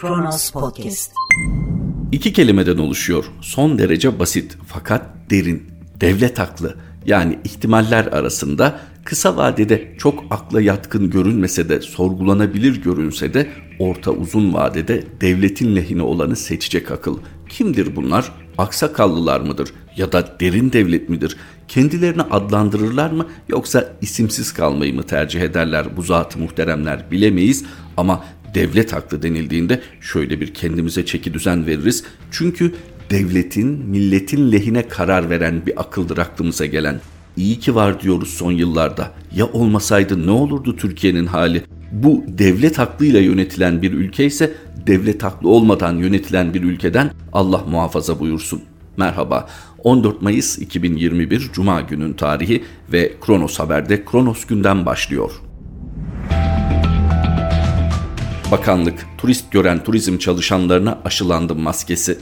Kronos Podcast. İki kelimeden oluşuyor. Son derece basit fakat derin. Devlet haklı. Yani ihtimaller arasında kısa vadede çok akla yatkın görünmese de sorgulanabilir görünse de orta uzun vadede devletin lehine olanı seçecek akıl. Kimdir bunlar? Aksakallılar mıdır? Ya da derin devlet midir? Kendilerini adlandırırlar mı yoksa isimsiz kalmayı mı tercih ederler bu zat muhteremler bilemeyiz ama devlet haklı denildiğinde şöyle bir kendimize çeki düzen veririz. Çünkü devletin, milletin lehine karar veren bir akıldır aklımıza gelen. İyi ki var diyoruz son yıllarda. Ya olmasaydı ne olurdu Türkiye'nin hali? Bu devlet haklıyla yönetilen bir ülke ise devlet haklı olmadan yönetilen bir ülkeden Allah muhafaza buyursun. Merhaba. 14 Mayıs 2021 Cuma günün tarihi ve Kronos Haber'de Kronos günden başlıyor. Bakanlık, turist gören turizm çalışanlarına aşılandım maskesi.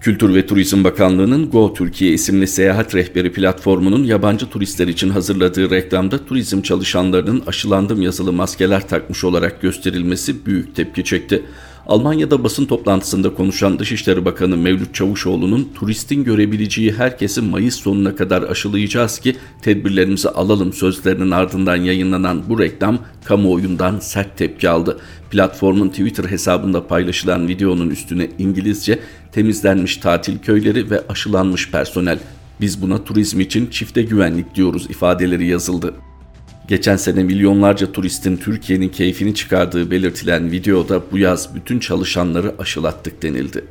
Kültür ve Turizm Bakanlığı'nın Go Türkiye isimli seyahat rehberi platformunun yabancı turistler için hazırladığı reklamda turizm çalışanlarının aşılandım yazılı maskeler takmış olarak gösterilmesi büyük tepki çekti. Almanya'da basın toplantısında konuşan Dışişleri Bakanı Mevlüt Çavuşoğlu'nun turistin görebileceği herkesi Mayıs sonuna kadar aşılayacağız ki tedbirlerimizi alalım sözlerinin ardından yayınlanan bu reklam kamuoyundan sert tepki aldı. Platformun Twitter hesabında paylaşılan videonun üstüne İngilizce temizlenmiş tatil köyleri ve aşılanmış personel. Biz buna turizm için çifte güvenlik diyoruz ifadeleri yazıldı. Geçen sene milyonlarca turistin Türkiye'nin keyfini çıkardığı belirtilen videoda bu yaz bütün çalışanları aşılattık denildi.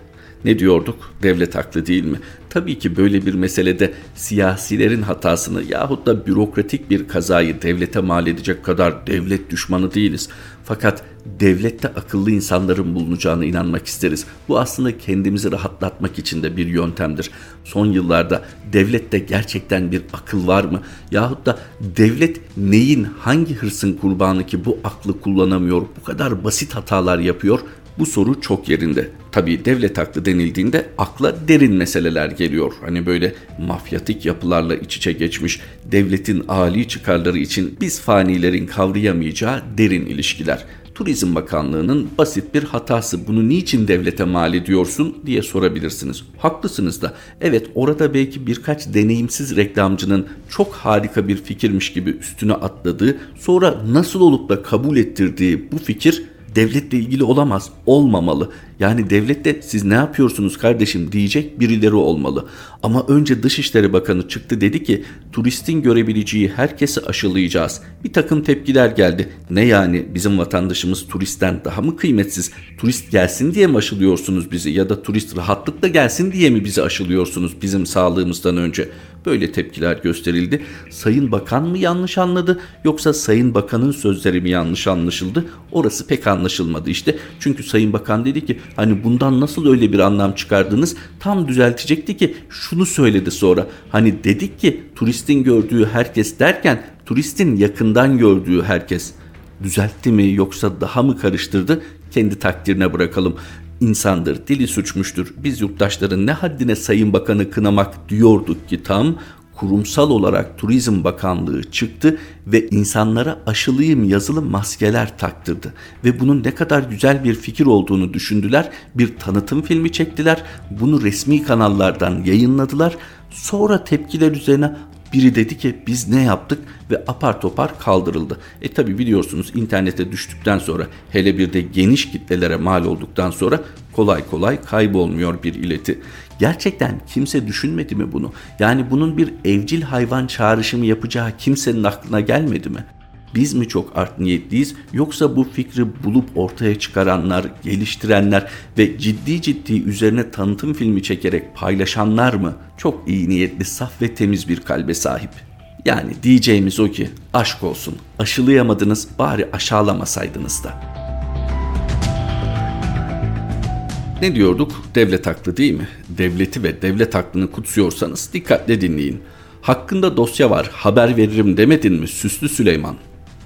Ne diyorduk? Devlet haklı değil mi? Tabii ki böyle bir meselede siyasilerin hatasını yahut da bürokratik bir kazayı devlete mal edecek kadar devlet düşmanı değiliz. Fakat devlette akıllı insanların bulunacağına inanmak isteriz. Bu aslında kendimizi rahatlatmak için de bir yöntemdir. Son yıllarda devlette gerçekten bir akıl var mı? Yahut da devlet neyin, hangi hırsın kurbanı ki bu aklı kullanamıyor, bu kadar basit hatalar yapıyor bu soru çok yerinde. Tabii devlet haklı denildiğinde akla derin meseleler geliyor. Hani böyle mafyatik yapılarla iç içe geçmiş devletin âli çıkarları için biz fanilerin kavrayamayacağı derin ilişkiler. Turizm Bakanlığı'nın basit bir hatası. Bunu niçin devlete mal ediyorsun diye sorabilirsiniz. Haklısınız da. Evet orada belki birkaç deneyimsiz reklamcının çok harika bir fikirmiş gibi üstüne atladığı, sonra nasıl olup da kabul ettirdiği bu fikir devletle ilgili olamaz, olmamalı. Yani devlette siz ne yapıyorsunuz kardeşim diyecek birileri olmalı. Ama önce Dışişleri Bakanı çıktı dedi ki turistin görebileceği herkesi aşılayacağız. Bir takım tepkiler geldi. Ne yani bizim vatandaşımız turistten daha mı kıymetsiz? Turist gelsin diye mi aşılıyorsunuz bizi ya da turist rahatlıkla gelsin diye mi bizi aşılıyorsunuz bizim sağlığımızdan önce? Böyle tepkiler gösterildi. Sayın Bakan mı yanlış anladı yoksa Sayın Bakan'ın sözleri mi yanlış anlaşıldı? Orası pek anlaşılmadı işte. Çünkü Sayın Bakan dedi ki hani bundan nasıl öyle bir anlam çıkardınız? Tam düzeltecekti ki şunu söyledi sonra. Hani dedik ki turistin gördüğü herkes derken turistin yakından gördüğü herkes düzeltti mi yoksa daha mı karıştırdı? Kendi takdirine bırakalım insandır, dili suçmuştur. Biz yurttaşların ne haddine Sayın Bakanı kınamak diyorduk ki tam kurumsal olarak Turizm Bakanlığı çıktı ve insanlara aşılıyım yazılı maskeler taktırdı. Ve bunun ne kadar güzel bir fikir olduğunu düşündüler. Bir tanıtım filmi çektiler. Bunu resmi kanallardan yayınladılar. Sonra tepkiler üzerine biri dedi ki biz ne yaptık ve apar topar kaldırıldı. E tabi biliyorsunuz internete düştükten sonra hele bir de geniş kitlelere mal olduktan sonra kolay kolay kaybolmuyor bir ileti. Gerçekten kimse düşünmedi mi bunu? Yani bunun bir evcil hayvan çağrışımı yapacağı kimsenin aklına gelmedi mi? Biz mi çok art niyetliyiz yoksa bu fikri bulup ortaya çıkaranlar, geliştirenler ve ciddi ciddi üzerine tanıtım filmi çekerek paylaşanlar mı çok iyi niyetli, saf ve temiz bir kalbe sahip? Yani diyeceğimiz o ki aşk olsun aşılayamadınız bari aşağılamasaydınız da. Ne diyorduk? Devlet haklı değil mi? Devleti ve devlet hakkını kutsuyorsanız dikkatle dinleyin. Hakkında dosya var haber veririm demedin mi Süslü Süleyman?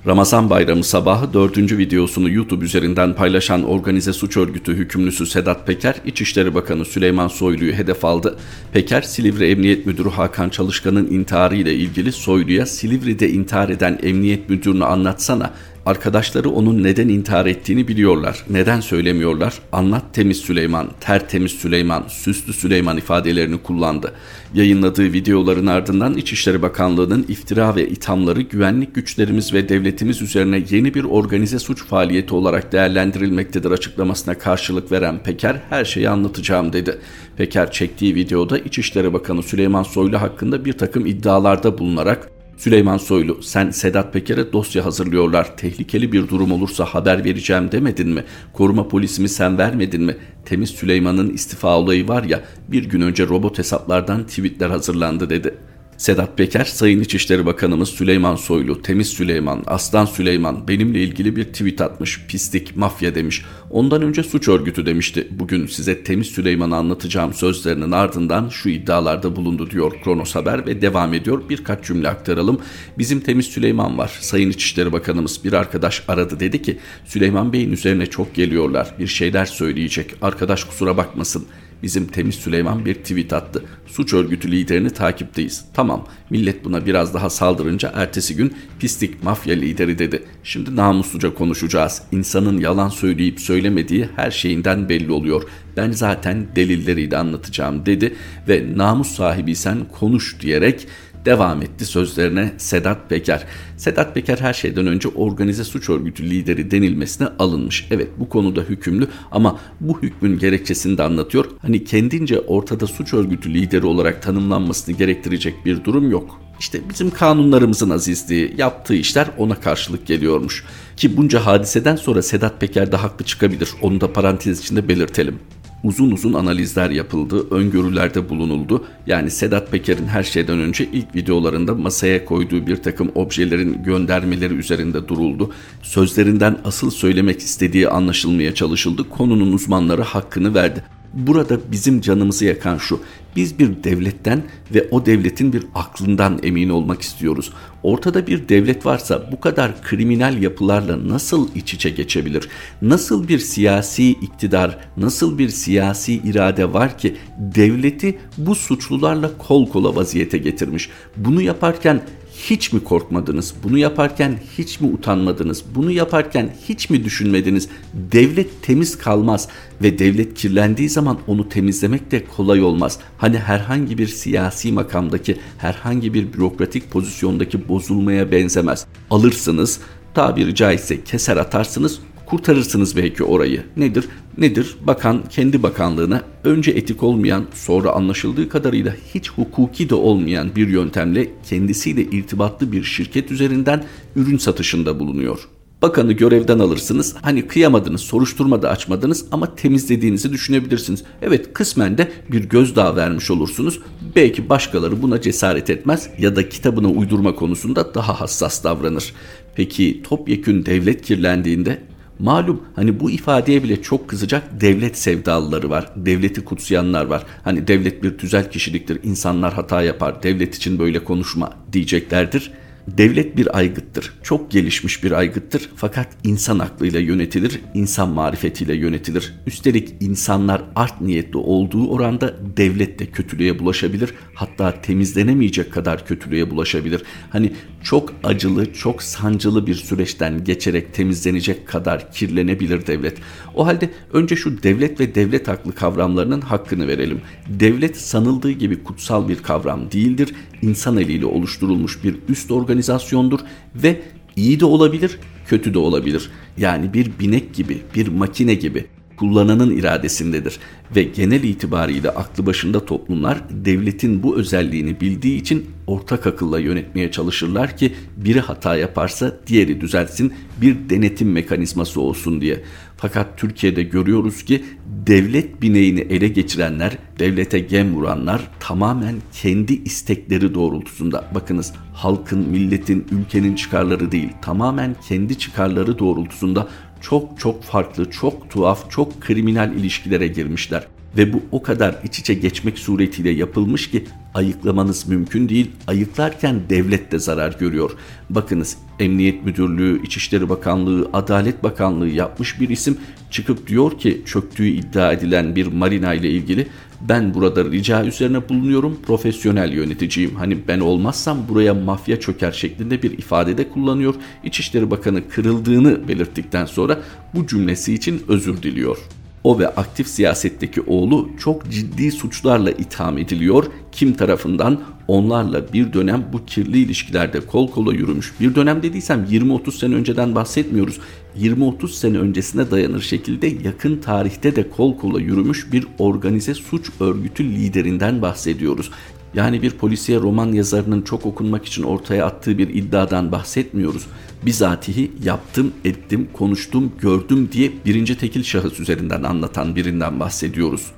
Ramazan bayramı sabahı dördüncü videosunu YouTube üzerinden paylaşan organize suç örgütü hükümlüsü Sedat Peker, İçişleri Bakanı Süleyman Soylu'yu hedef aldı. Peker, Silivri Emniyet Müdürü Hakan Çalışkan'ın intiharı ile ilgili Soylu'ya Silivri'de intihar eden emniyet müdürünü anlatsana Arkadaşları onun neden intihar ettiğini biliyorlar. Neden söylemiyorlar? Anlat temiz Süleyman, tertemiz Süleyman, süslü Süleyman ifadelerini kullandı. Yayınladığı videoların ardından İçişleri Bakanlığı'nın iftira ve ithamları güvenlik güçlerimiz ve devletimiz üzerine yeni bir organize suç faaliyeti olarak değerlendirilmektedir açıklamasına karşılık veren Peker her şeyi anlatacağım dedi. Peker çektiği videoda İçişleri Bakanı Süleyman Soylu hakkında bir takım iddialarda bulunarak Süleyman Soylu sen Sedat Peker'e dosya hazırlıyorlar. Tehlikeli bir durum olursa haber vereceğim demedin mi? Koruma polisimi sen vermedin mi? Temiz Süleyman'ın istifa olayı var ya bir gün önce robot hesaplardan tweetler hazırlandı dedi.'' Sedat Peker, Sayın İçişleri Bakanımız Süleyman Soylu, Temiz Süleyman, Aslan Süleyman benimle ilgili bir tweet atmış. Pislik, mafya demiş. Ondan önce suç örgütü demişti. Bugün size Temiz Süleyman'ı anlatacağım sözlerinin ardından şu iddialarda bulundu diyor Kronos Haber ve devam ediyor. Birkaç cümle aktaralım. Bizim Temiz Süleyman var. Sayın İçişleri Bakanımız bir arkadaş aradı dedi ki Süleyman Bey'in üzerine çok geliyorlar. Bir şeyler söyleyecek. Arkadaş kusura bakmasın. Bizim temiz Süleyman bir tweet attı. Suç örgütü liderini takipteyiz. Tamam millet buna biraz daha saldırınca ertesi gün pislik mafya lideri dedi. Şimdi namusluca konuşacağız. İnsanın yalan söyleyip söylemediği her şeyinden belli oluyor. Ben zaten delilleriyle anlatacağım dedi ve namus sahibiysen konuş diyerek devam etti sözlerine Sedat Peker. Sedat Peker her şeyden önce organize suç örgütü lideri denilmesine alınmış. Evet bu konuda hükümlü ama bu hükmün gerekçesini de anlatıyor. Hani kendince ortada suç örgütü lideri olarak tanımlanmasını gerektirecek bir durum yok. İşte bizim kanunlarımızın azizliği, yaptığı işler ona karşılık geliyormuş. Ki bunca hadiseden sonra Sedat Peker de haklı çıkabilir. Onu da parantez içinde belirtelim uzun uzun analizler yapıldı, öngörülerde bulunuldu. Yani Sedat Peker'in her şeyden önce ilk videolarında masaya koyduğu bir takım objelerin göndermeleri üzerinde duruldu. Sözlerinden asıl söylemek istediği anlaşılmaya çalışıldı. Konunun uzmanları hakkını verdi. Burada bizim canımızı yakan şu. Biz bir devletten ve o devletin bir aklından emin olmak istiyoruz. Ortada bir devlet varsa bu kadar kriminal yapılarla nasıl iç içe geçebilir? Nasıl bir siyasi iktidar, nasıl bir siyasi irade var ki devleti bu suçlularla kol kola vaziyete getirmiş? Bunu yaparken hiç mi korkmadınız? Bunu yaparken hiç mi utanmadınız? Bunu yaparken hiç mi düşünmediniz? Devlet temiz kalmaz ve devlet kirlendiği zaman onu temizlemek de kolay olmaz. Hani herhangi bir siyasi makamdaki, herhangi bir bürokratik pozisyondaki bozulmaya benzemez. Alırsınız, tabiri caizse keser atarsınız, kurtarırsınız belki orayı. Nedir? Nedir? Bakan kendi bakanlığına önce etik olmayan sonra anlaşıldığı kadarıyla hiç hukuki de olmayan bir yöntemle kendisiyle irtibatlı bir şirket üzerinden ürün satışında bulunuyor. Bakanı görevden alırsınız. Hani kıyamadınız, soruşturma da açmadınız ama temizlediğinizi düşünebilirsiniz. Evet kısmen de bir gözdağı vermiş olursunuz. Belki başkaları buna cesaret etmez ya da kitabına uydurma konusunda daha hassas davranır. Peki topyekün devlet kirlendiğinde Malum hani bu ifadeye bile çok kızacak devlet sevdalıları var. Devleti kutsayanlar var. Hani devlet bir tüzel kişiliktir. insanlar hata yapar. Devlet için böyle konuşma diyeceklerdir. Devlet bir aygıttır. Çok gelişmiş bir aygıttır fakat insan aklıyla yönetilir, insan marifetiyle yönetilir. Üstelik insanlar art niyetli olduğu oranda devlet de kötülüğe bulaşabilir. Hatta temizlenemeyecek kadar kötülüğe bulaşabilir. Hani çok acılı, çok sancılı bir süreçten geçerek temizlenecek kadar kirlenebilir devlet. O halde önce şu devlet ve devlet aklı kavramlarının hakkını verelim. Devlet sanıldığı gibi kutsal bir kavram değildir. İnsan eliyle oluşturulmuş bir üst organizasyondur ve iyi de olabilir, kötü de olabilir. Yani bir binek gibi, bir makine gibi kullananın iradesindedir ve genel itibariyle aklı başında toplumlar devletin bu özelliğini bildiği için ortak akılla yönetmeye çalışırlar ki biri hata yaparsa diğeri düzeltsin bir denetim mekanizması olsun diye. Fakat Türkiye'de görüyoruz ki devlet bineğini ele geçirenler, devlete gem vuranlar tamamen kendi istekleri doğrultusunda. Bakınız halkın, milletin, ülkenin çıkarları değil, tamamen kendi çıkarları doğrultusunda çok çok farklı, çok tuhaf, çok kriminal ilişkilere girmişler. ve bu o kadar iç içe geçmek suretiyle yapılmış ki ayıklamanız mümkün değil. Ayıklarken devlet de zarar görüyor. Bakınız Emniyet Müdürlüğü, İçişleri Bakanlığı, Adalet Bakanlığı yapmış bir isim çıkıp diyor ki çöktüğü iddia edilen bir marina ile ilgili ben burada rica üzerine bulunuyorum profesyonel yöneticiyim. Hani ben olmazsam buraya mafya çöker şeklinde bir ifadede kullanıyor. İçişleri Bakanı kırıldığını belirttikten sonra bu cümlesi için özür diliyor. O ve aktif siyasetteki oğlu çok ciddi suçlarla itham ediliyor. Kim tarafından? Onlarla bir dönem bu kirli ilişkilerde kol kola yürümüş. Bir dönem dediysem 20-30 sene önceden bahsetmiyoruz. 20-30 sene öncesine dayanır şekilde yakın tarihte de kol kola yürümüş bir organize suç örgütü liderinden bahsediyoruz. Yani bir polisiye roman yazarının çok okunmak için ortaya attığı bir iddiadan bahsetmiyoruz. Bizatihi yaptım, ettim, konuştum, gördüm diye birinci tekil şahıs üzerinden anlatan birinden bahsediyoruz.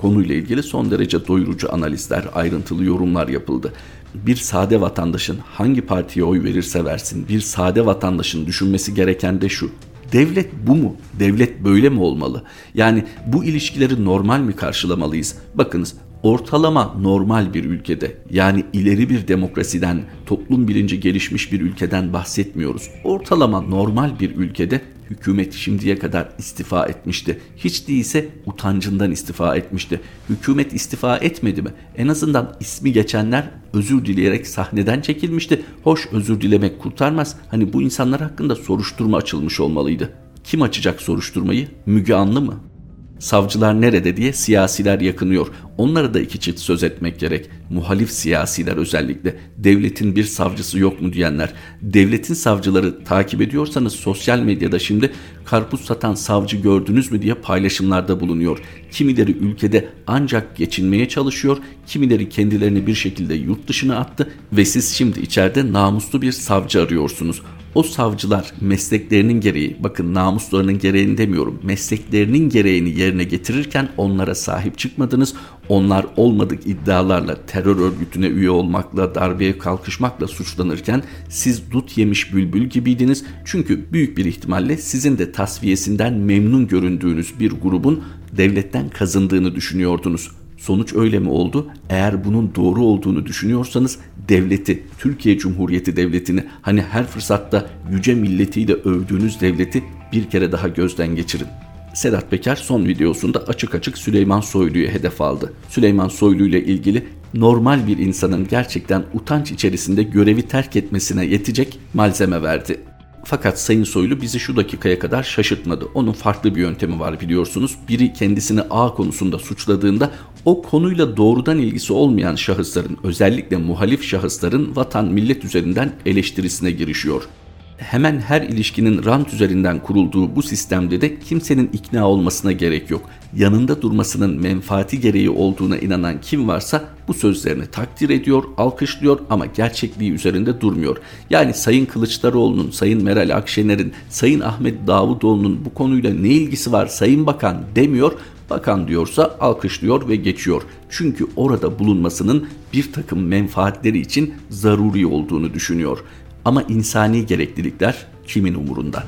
Konuyla ilgili son derece doyurucu analizler, ayrıntılı yorumlar yapıldı. Bir sade vatandaşın hangi partiye oy verirse versin, bir sade vatandaşın düşünmesi gereken de şu. Devlet bu mu? Devlet böyle mi olmalı? Yani bu ilişkileri normal mi karşılamalıyız? Bakınız ortalama normal bir ülkede yani ileri bir demokrasiden, toplum bilinci gelişmiş bir ülkeden bahsetmiyoruz. Ortalama normal bir ülkede hükümet şimdiye kadar istifa etmişti. Hiç değilse utancından istifa etmişti. Hükümet istifa etmedi mi? En azından ismi geçenler özür dileyerek sahneden çekilmişti. Hoş özür dilemek kurtarmaz. Hani bu insanlar hakkında soruşturma açılmış olmalıydı. Kim açacak soruşturmayı? Müge Anlı mı? Savcılar nerede diye siyasiler yakınıyor. Onlara da iki çift söz etmek gerek. Muhalif siyasiler özellikle. Devletin bir savcısı yok mu diyenler. Devletin savcıları takip ediyorsanız sosyal medyada şimdi karpuz satan savcı gördünüz mü diye paylaşımlarda bulunuyor. Kimileri ülkede ancak geçinmeye çalışıyor, kimileri kendilerini bir şekilde yurt dışına attı ve siz şimdi içeride namuslu bir savcı arıyorsunuz. O savcılar mesleklerinin gereği, bakın namuslarının gereğini demiyorum, mesleklerinin gereğini yerine getirirken onlara sahip çıkmadınız. Onlar olmadık iddialarla terör örgütüne üye olmakla, darbeye kalkışmakla suçlanırken siz dut yemiş bülbül gibiydiniz. Çünkü büyük bir ihtimalle sizin de tasfiyesinden memnun göründüğünüz bir grubun devletten kazındığını düşünüyordunuz. Sonuç öyle mi oldu? Eğer bunun doğru olduğunu düşünüyorsanız devleti, Türkiye Cumhuriyeti Devleti'ni hani her fırsatta yüce milletiyle övdüğünüz devleti bir kere daha gözden geçirin. Sedat Peker son videosunda açık açık Süleyman Soylu'yu hedef aldı. Süleyman Soylu ile ilgili normal bir insanın gerçekten utanç içerisinde görevi terk etmesine yetecek malzeme verdi. Fakat Sayın Soylu bizi şu dakikaya kadar şaşırtmadı. Onun farklı bir yöntemi var biliyorsunuz. Biri kendisini A konusunda suçladığında o konuyla doğrudan ilgisi olmayan şahısların özellikle muhalif şahısların vatan millet üzerinden eleştirisine girişiyor hemen her ilişkinin rant üzerinden kurulduğu bu sistemde de kimsenin ikna olmasına gerek yok. Yanında durmasının menfaati gereği olduğuna inanan kim varsa bu sözlerini takdir ediyor, alkışlıyor ama gerçekliği üzerinde durmuyor. Yani Sayın Kılıçdaroğlu'nun, Sayın Meral Akşener'in, Sayın Ahmet Davutoğlu'nun bu konuyla ne ilgisi var Sayın Bakan demiyor. Bakan diyorsa alkışlıyor ve geçiyor. Çünkü orada bulunmasının bir takım menfaatleri için zaruri olduğunu düşünüyor. Ama insani gereklilikler kimin umurunda?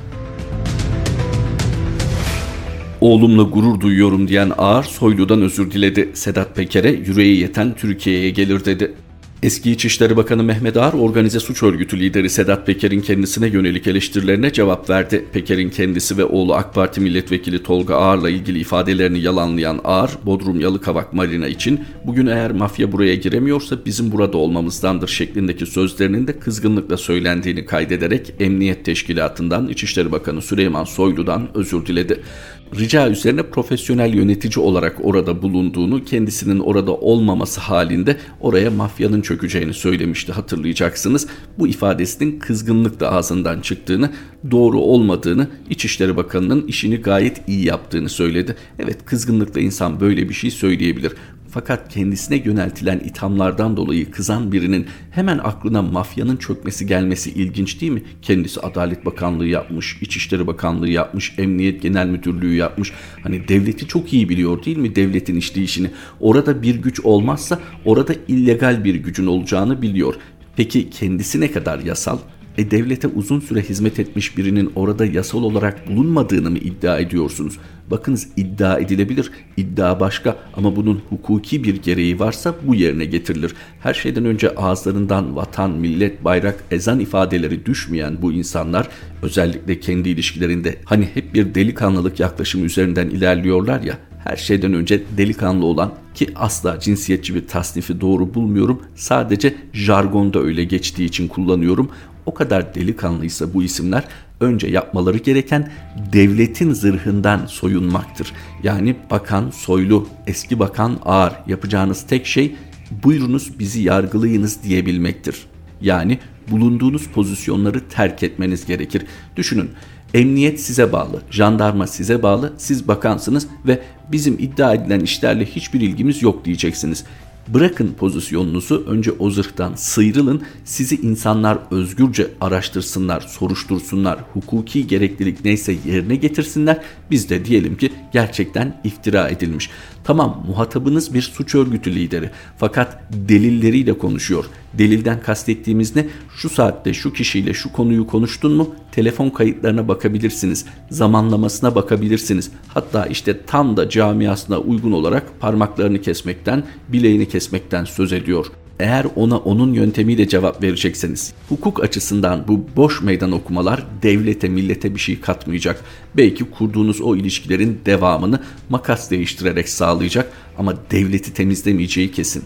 Oğlumla gurur duyuyorum diyen Ağar Soylu'dan özür diledi. Sedat Peker'e yüreği yeten Türkiye'ye gelir dedi. Eski İçişleri Bakanı Mehmet Ağar, organize suç örgütü lideri Sedat Peker'in kendisine yönelik eleştirilerine cevap verdi. Peker'in kendisi ve oğlu AK Parti milletvekili Tolga Ağar'la ilgili ifadelerini yalanlayan Ağar, Bodrum Yalıkavak Marina için bugün eğer mafya buraya giremiyorsa bizim burada olmamızdandır şeklindeki sözlerinin de kızgınlıkla söylendiğini kaydederek Emniyet Teşkilatı'ndan İçişleri Bakanı Süleyman Soylu'dan özür diledi rica üzerine profesyonel yönetici olarak orada bulunduğunu, kendisinin orada olmaması halinde oraya mafyanın çökeceğini söylemişti hatırlayacaksınız. Bu ifadesinin kızgınlıkla ağzından çıktığını, doğru olmadığını, İçişleri Bakanı'nın işini gayet iyi yaptığını söyledi. Evet kızgınlıkla insan böyle bir şey söyleyebilir. Fakat kendisine yöneltilen ithamlardan dolayı kızan birinin hemen aklına mafyanın çökmesi gelmesi ilginç değil mi? Kendisi Adalet Bakanlığı yapmış, İçişleri Bakanlığı yapmış, Emniyet Genel Müdürlüğü yapmış. Hani devleti çok iyi biliyor değil mi devletin işleyişini? Orada bir güç olmazsa orada illegal bir gücün olacağını biliyor. Peki kendisi ne kadar yasal? E devlete uzun süre hizmet etmiş birinin orada yasal olarak bulunmadığını mı iddia ediyorsunuz? Bakınız iddia edilebilir. İddia başka ama bunun hukuki bir gereği varsa bu yerine getirilir. Her şeyden önce ağızlarından vatan, millet, bayrak, ezan ifadeleri düşmeyen bu insanlar özellikle kendi ilişkilerinde hani hep bir delikanlılık yaklaşımı üzerinden ilerliyorlar ya her şeyden önce delikanlı olan ki asla cinsiyetçi bir tasnifi doğru bulmuyorum. Sadece jargonda öyle geçtiği için kullanıyorum. O kadar delikanlıysa bu isimler önce yapmaları gereken devletin zırhından soyunmaktır. Yani bakan soylu, eski bakan ağır yapacağınız tek şey buyurunuz bizi yargılayınız diyebilmektir. Yani bulunduğunuz pozisyonları terk etmeniz gerekir. Düşünün Emniyet size bağlı, jandarma size bağlı, siz bakansınız ve bizim iddia edilen işlerle hiçbir ilgimiz yok diyeceksiniz. Bırakın pozisyonunuzu önce o zırhtan sıyrılın. Sizi insanlar özgürce araştırsınlar, soruştursunlar. Hukuki gereklilik neyse yerine getirsinler. Biz de diyelim ki gerçekten iftira edilmiş. Tamam muhatabınız bir suç örgütü lideri fakat delilleriyle konuşuyor. Delilden kastettiğimiz ne? Şu saatte şu kişiyle şu konuyu konuştun mu? Telefon kayıtlarına bakabilirsiniz. Zamanlamasına bakabilirsiniz. Hatta işte tam da camiasına uygun olarak parmaklarını kesmekten, bileğini kesmekten söz ediyor. Eğer ona onun yöntemiyle cevap verecekseniz, hukuk açısından bu boş meydan okumalar devlete millete bir şey katmayacak. Belki kurduğunuz o ilişkilerin devamını makas değiştirerek sağlayacak ama devleti temizlemeyeceği kesin.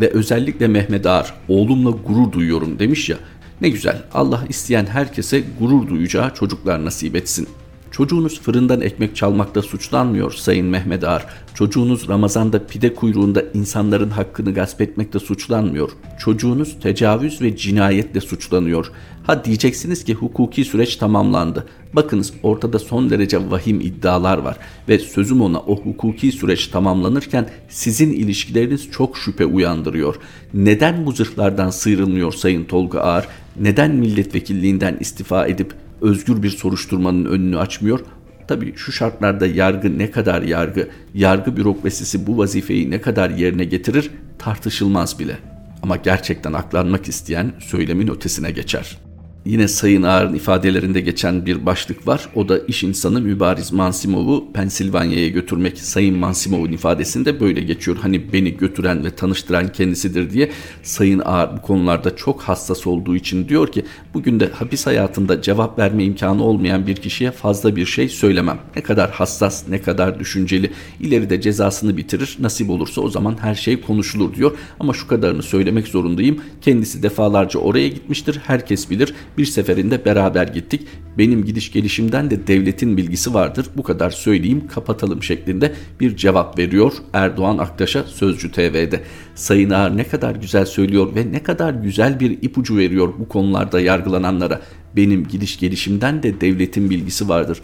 Ve özellikle Mehmet Ağar oğlumla gurur duyuyorum demiş ya ne güzel Allah isteyen herkese gurur duyacağı çocuklar nasip etsin. Çocuğunuz fırından ekmek çalmakta suçlanmıyor Sayın Mehmet Ağar. Çocuğunuz Ramazan'da pide kuyruğunda insanların hakkını gasp etmekte suçlanmıyor. Çocuğunuz tecavüz ve cinayetle suçlanıyor. Ha diyeceksiniz ki hukuki süreç tamamlandı. Bakınız ortada son derece vahim iddialar var ve sözüm ona o hukuki süreç tamamlanırken sizin ilişkileriniz çok şüphe uyandırıyor. Neden bu zırhlardan sıyrılmıyor Sayın Tolga Ağar? Neden milletvekilliğinden istifa edip özgür bir soruşturmanın önünü açmıyor. Tabii şu şartlarda yargı ne kadar yargı, yargı bürokrasisi bu vazifeyi ne kadar yerine getirir tartışılmaz bile. Ama gerçekten aklanmak isteyen söylemin ötesine geçer. Yine Sayın Ağar'ın ifadelerinde geçen bir başlık var. O da iş insanı Mübariz Mansimov'u Pensilvanya'ya götürmek. Sayın Mansimov'un ifadesinde böyle geçiyor. Hani beni götüren ve tanıştıran kendisidir diye. Sayın Ağar bu konularda çok hassas olduğu için diyor ki bugün de hapis hayatında cevap verme imkanı olmayan bir kişiye fazla bir şey söylemem. Ne kadar hassas, ne kadar düşünceli. İleride cezasını bitirir. Nasip olursa o zaman her şey konuşulur diyor. Ama şu kadarını söylemek zorundayım. Kendisi defalarca oraya gitmiştir. Herkes bilir bir seferinde beraber gittik. Benim gidiş gelişimden de devletin bilgisi vardır. Bu kadar söyleyeyim kapatalım şeklinde bir cevap veriyor Erdoğan Aktaş'a Sözcü TV'de. Sayın Ağar ne kadar güzel söylüyor ve ne kadar güzel bir ipucu veriyor bu konularda yargılananlara. Benim gidiş gelişimden de devletin bilgisi vardır.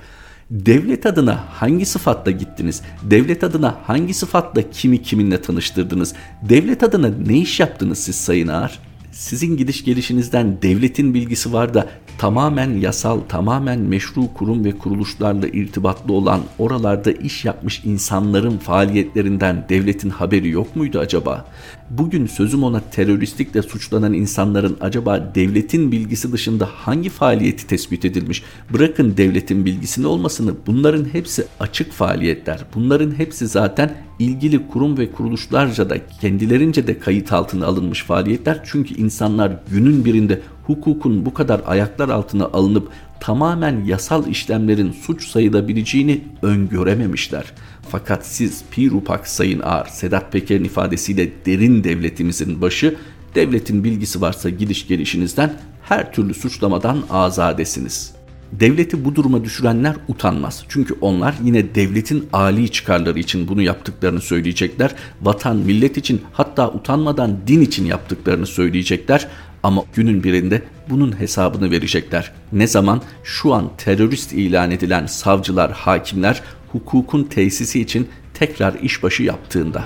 Devlet adına hangi sıfatla gittiniz? Devlet adına hangi sıfatla kimi kiminle tanıştırdınız? Devlet adına ne iş yaptınız siz Sayın Ağar? Sizin gidiş gelişinizden devletin bilgisi var da tamamen yasal, tamamen meşru kurum ve kuruluşlarla irtibatlı olan oralarda iş yapmış insanların faaliyetlerinden devletin haberi yok muydu acaba? Bugün sözüm ona teröristlikle suçlanan insanların acaba devletin bilgisi dışında hangi faaliyeti tespit edilmiş? Bırakın devletin bilgisini olmasını bunların hepsi açık faaliyetler. Bunların hepsi zaten ilgili kurum ve kuruluşlarca da kendilerince de kayıt altına alınmış faaliyetler. Çünkü insanlar günün birinde hukukun bu kadar ayaklar altına alınıp tamamen yasal işlemlerin suç sayılabileceğini öngörememişler. Fakat siz Pirupak Sayın Ağar, Sedat Peker'in ifadesiyle derin devletimizin başı, devletin bilgisi varsa gidiş gelişinizden her türlü suçlamadan azadesiniz.'' Devleti bu duruma düşürenler utanmaz. Çünkü onlar yine devletin âli çıkarları için bunu yaptıklarını söyleyecekler. Vatan, millet için hatta utanmadan din için yaptıklarını söyleyecekler. Ama günün birinde bunun hesabını verecekler. Ne zaman? Şu an terörist ilan edilen savcılar, hakimler hukukun tesisi için tekrar işbaşı yaptığında.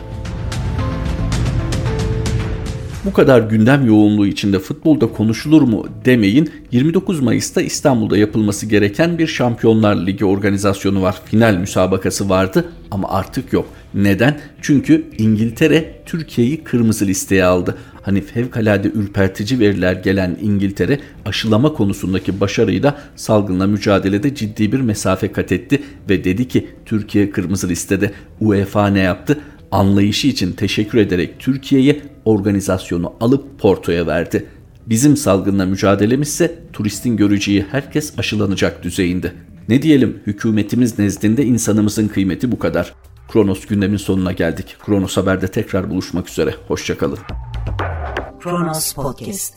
Bu kadar gündem yoğunluğu içinde futbolda konuşulur mu demeyin. 29 Mayıs'ta İstanbul'da yapılması gereken bir Şampiyonlar Ligi organizasyonu var. Final müsabakası vardı ama artık yok. Neden? Çünkü İngiltere Türkiye'yi kırmızı listeye aldı. Hani fevkalade ürpertici veriler gelen İngiltere aşılama konusundaki başarıyla salgınla mücadelede ciddi bir mesafe kat etti ve dedi ki Türkiye kırmızı listede UEFA ne yaptı? Anlayışı için teşekkür ederek Türkiye'ye organizasyonu alıp Porto'ya verdi. Bizim salgınla mücadelemiz ise turistin göreceği herkes aşılanacak düzeyinde. Ne diyelim hükümetimiz nezdinde insanımızın kıymeti bu kadar. Kronos gündemin sonuna geldik. Kronos Haber'de tekrar buluşmak üzere. Hoşçakalın. Kronos Podcast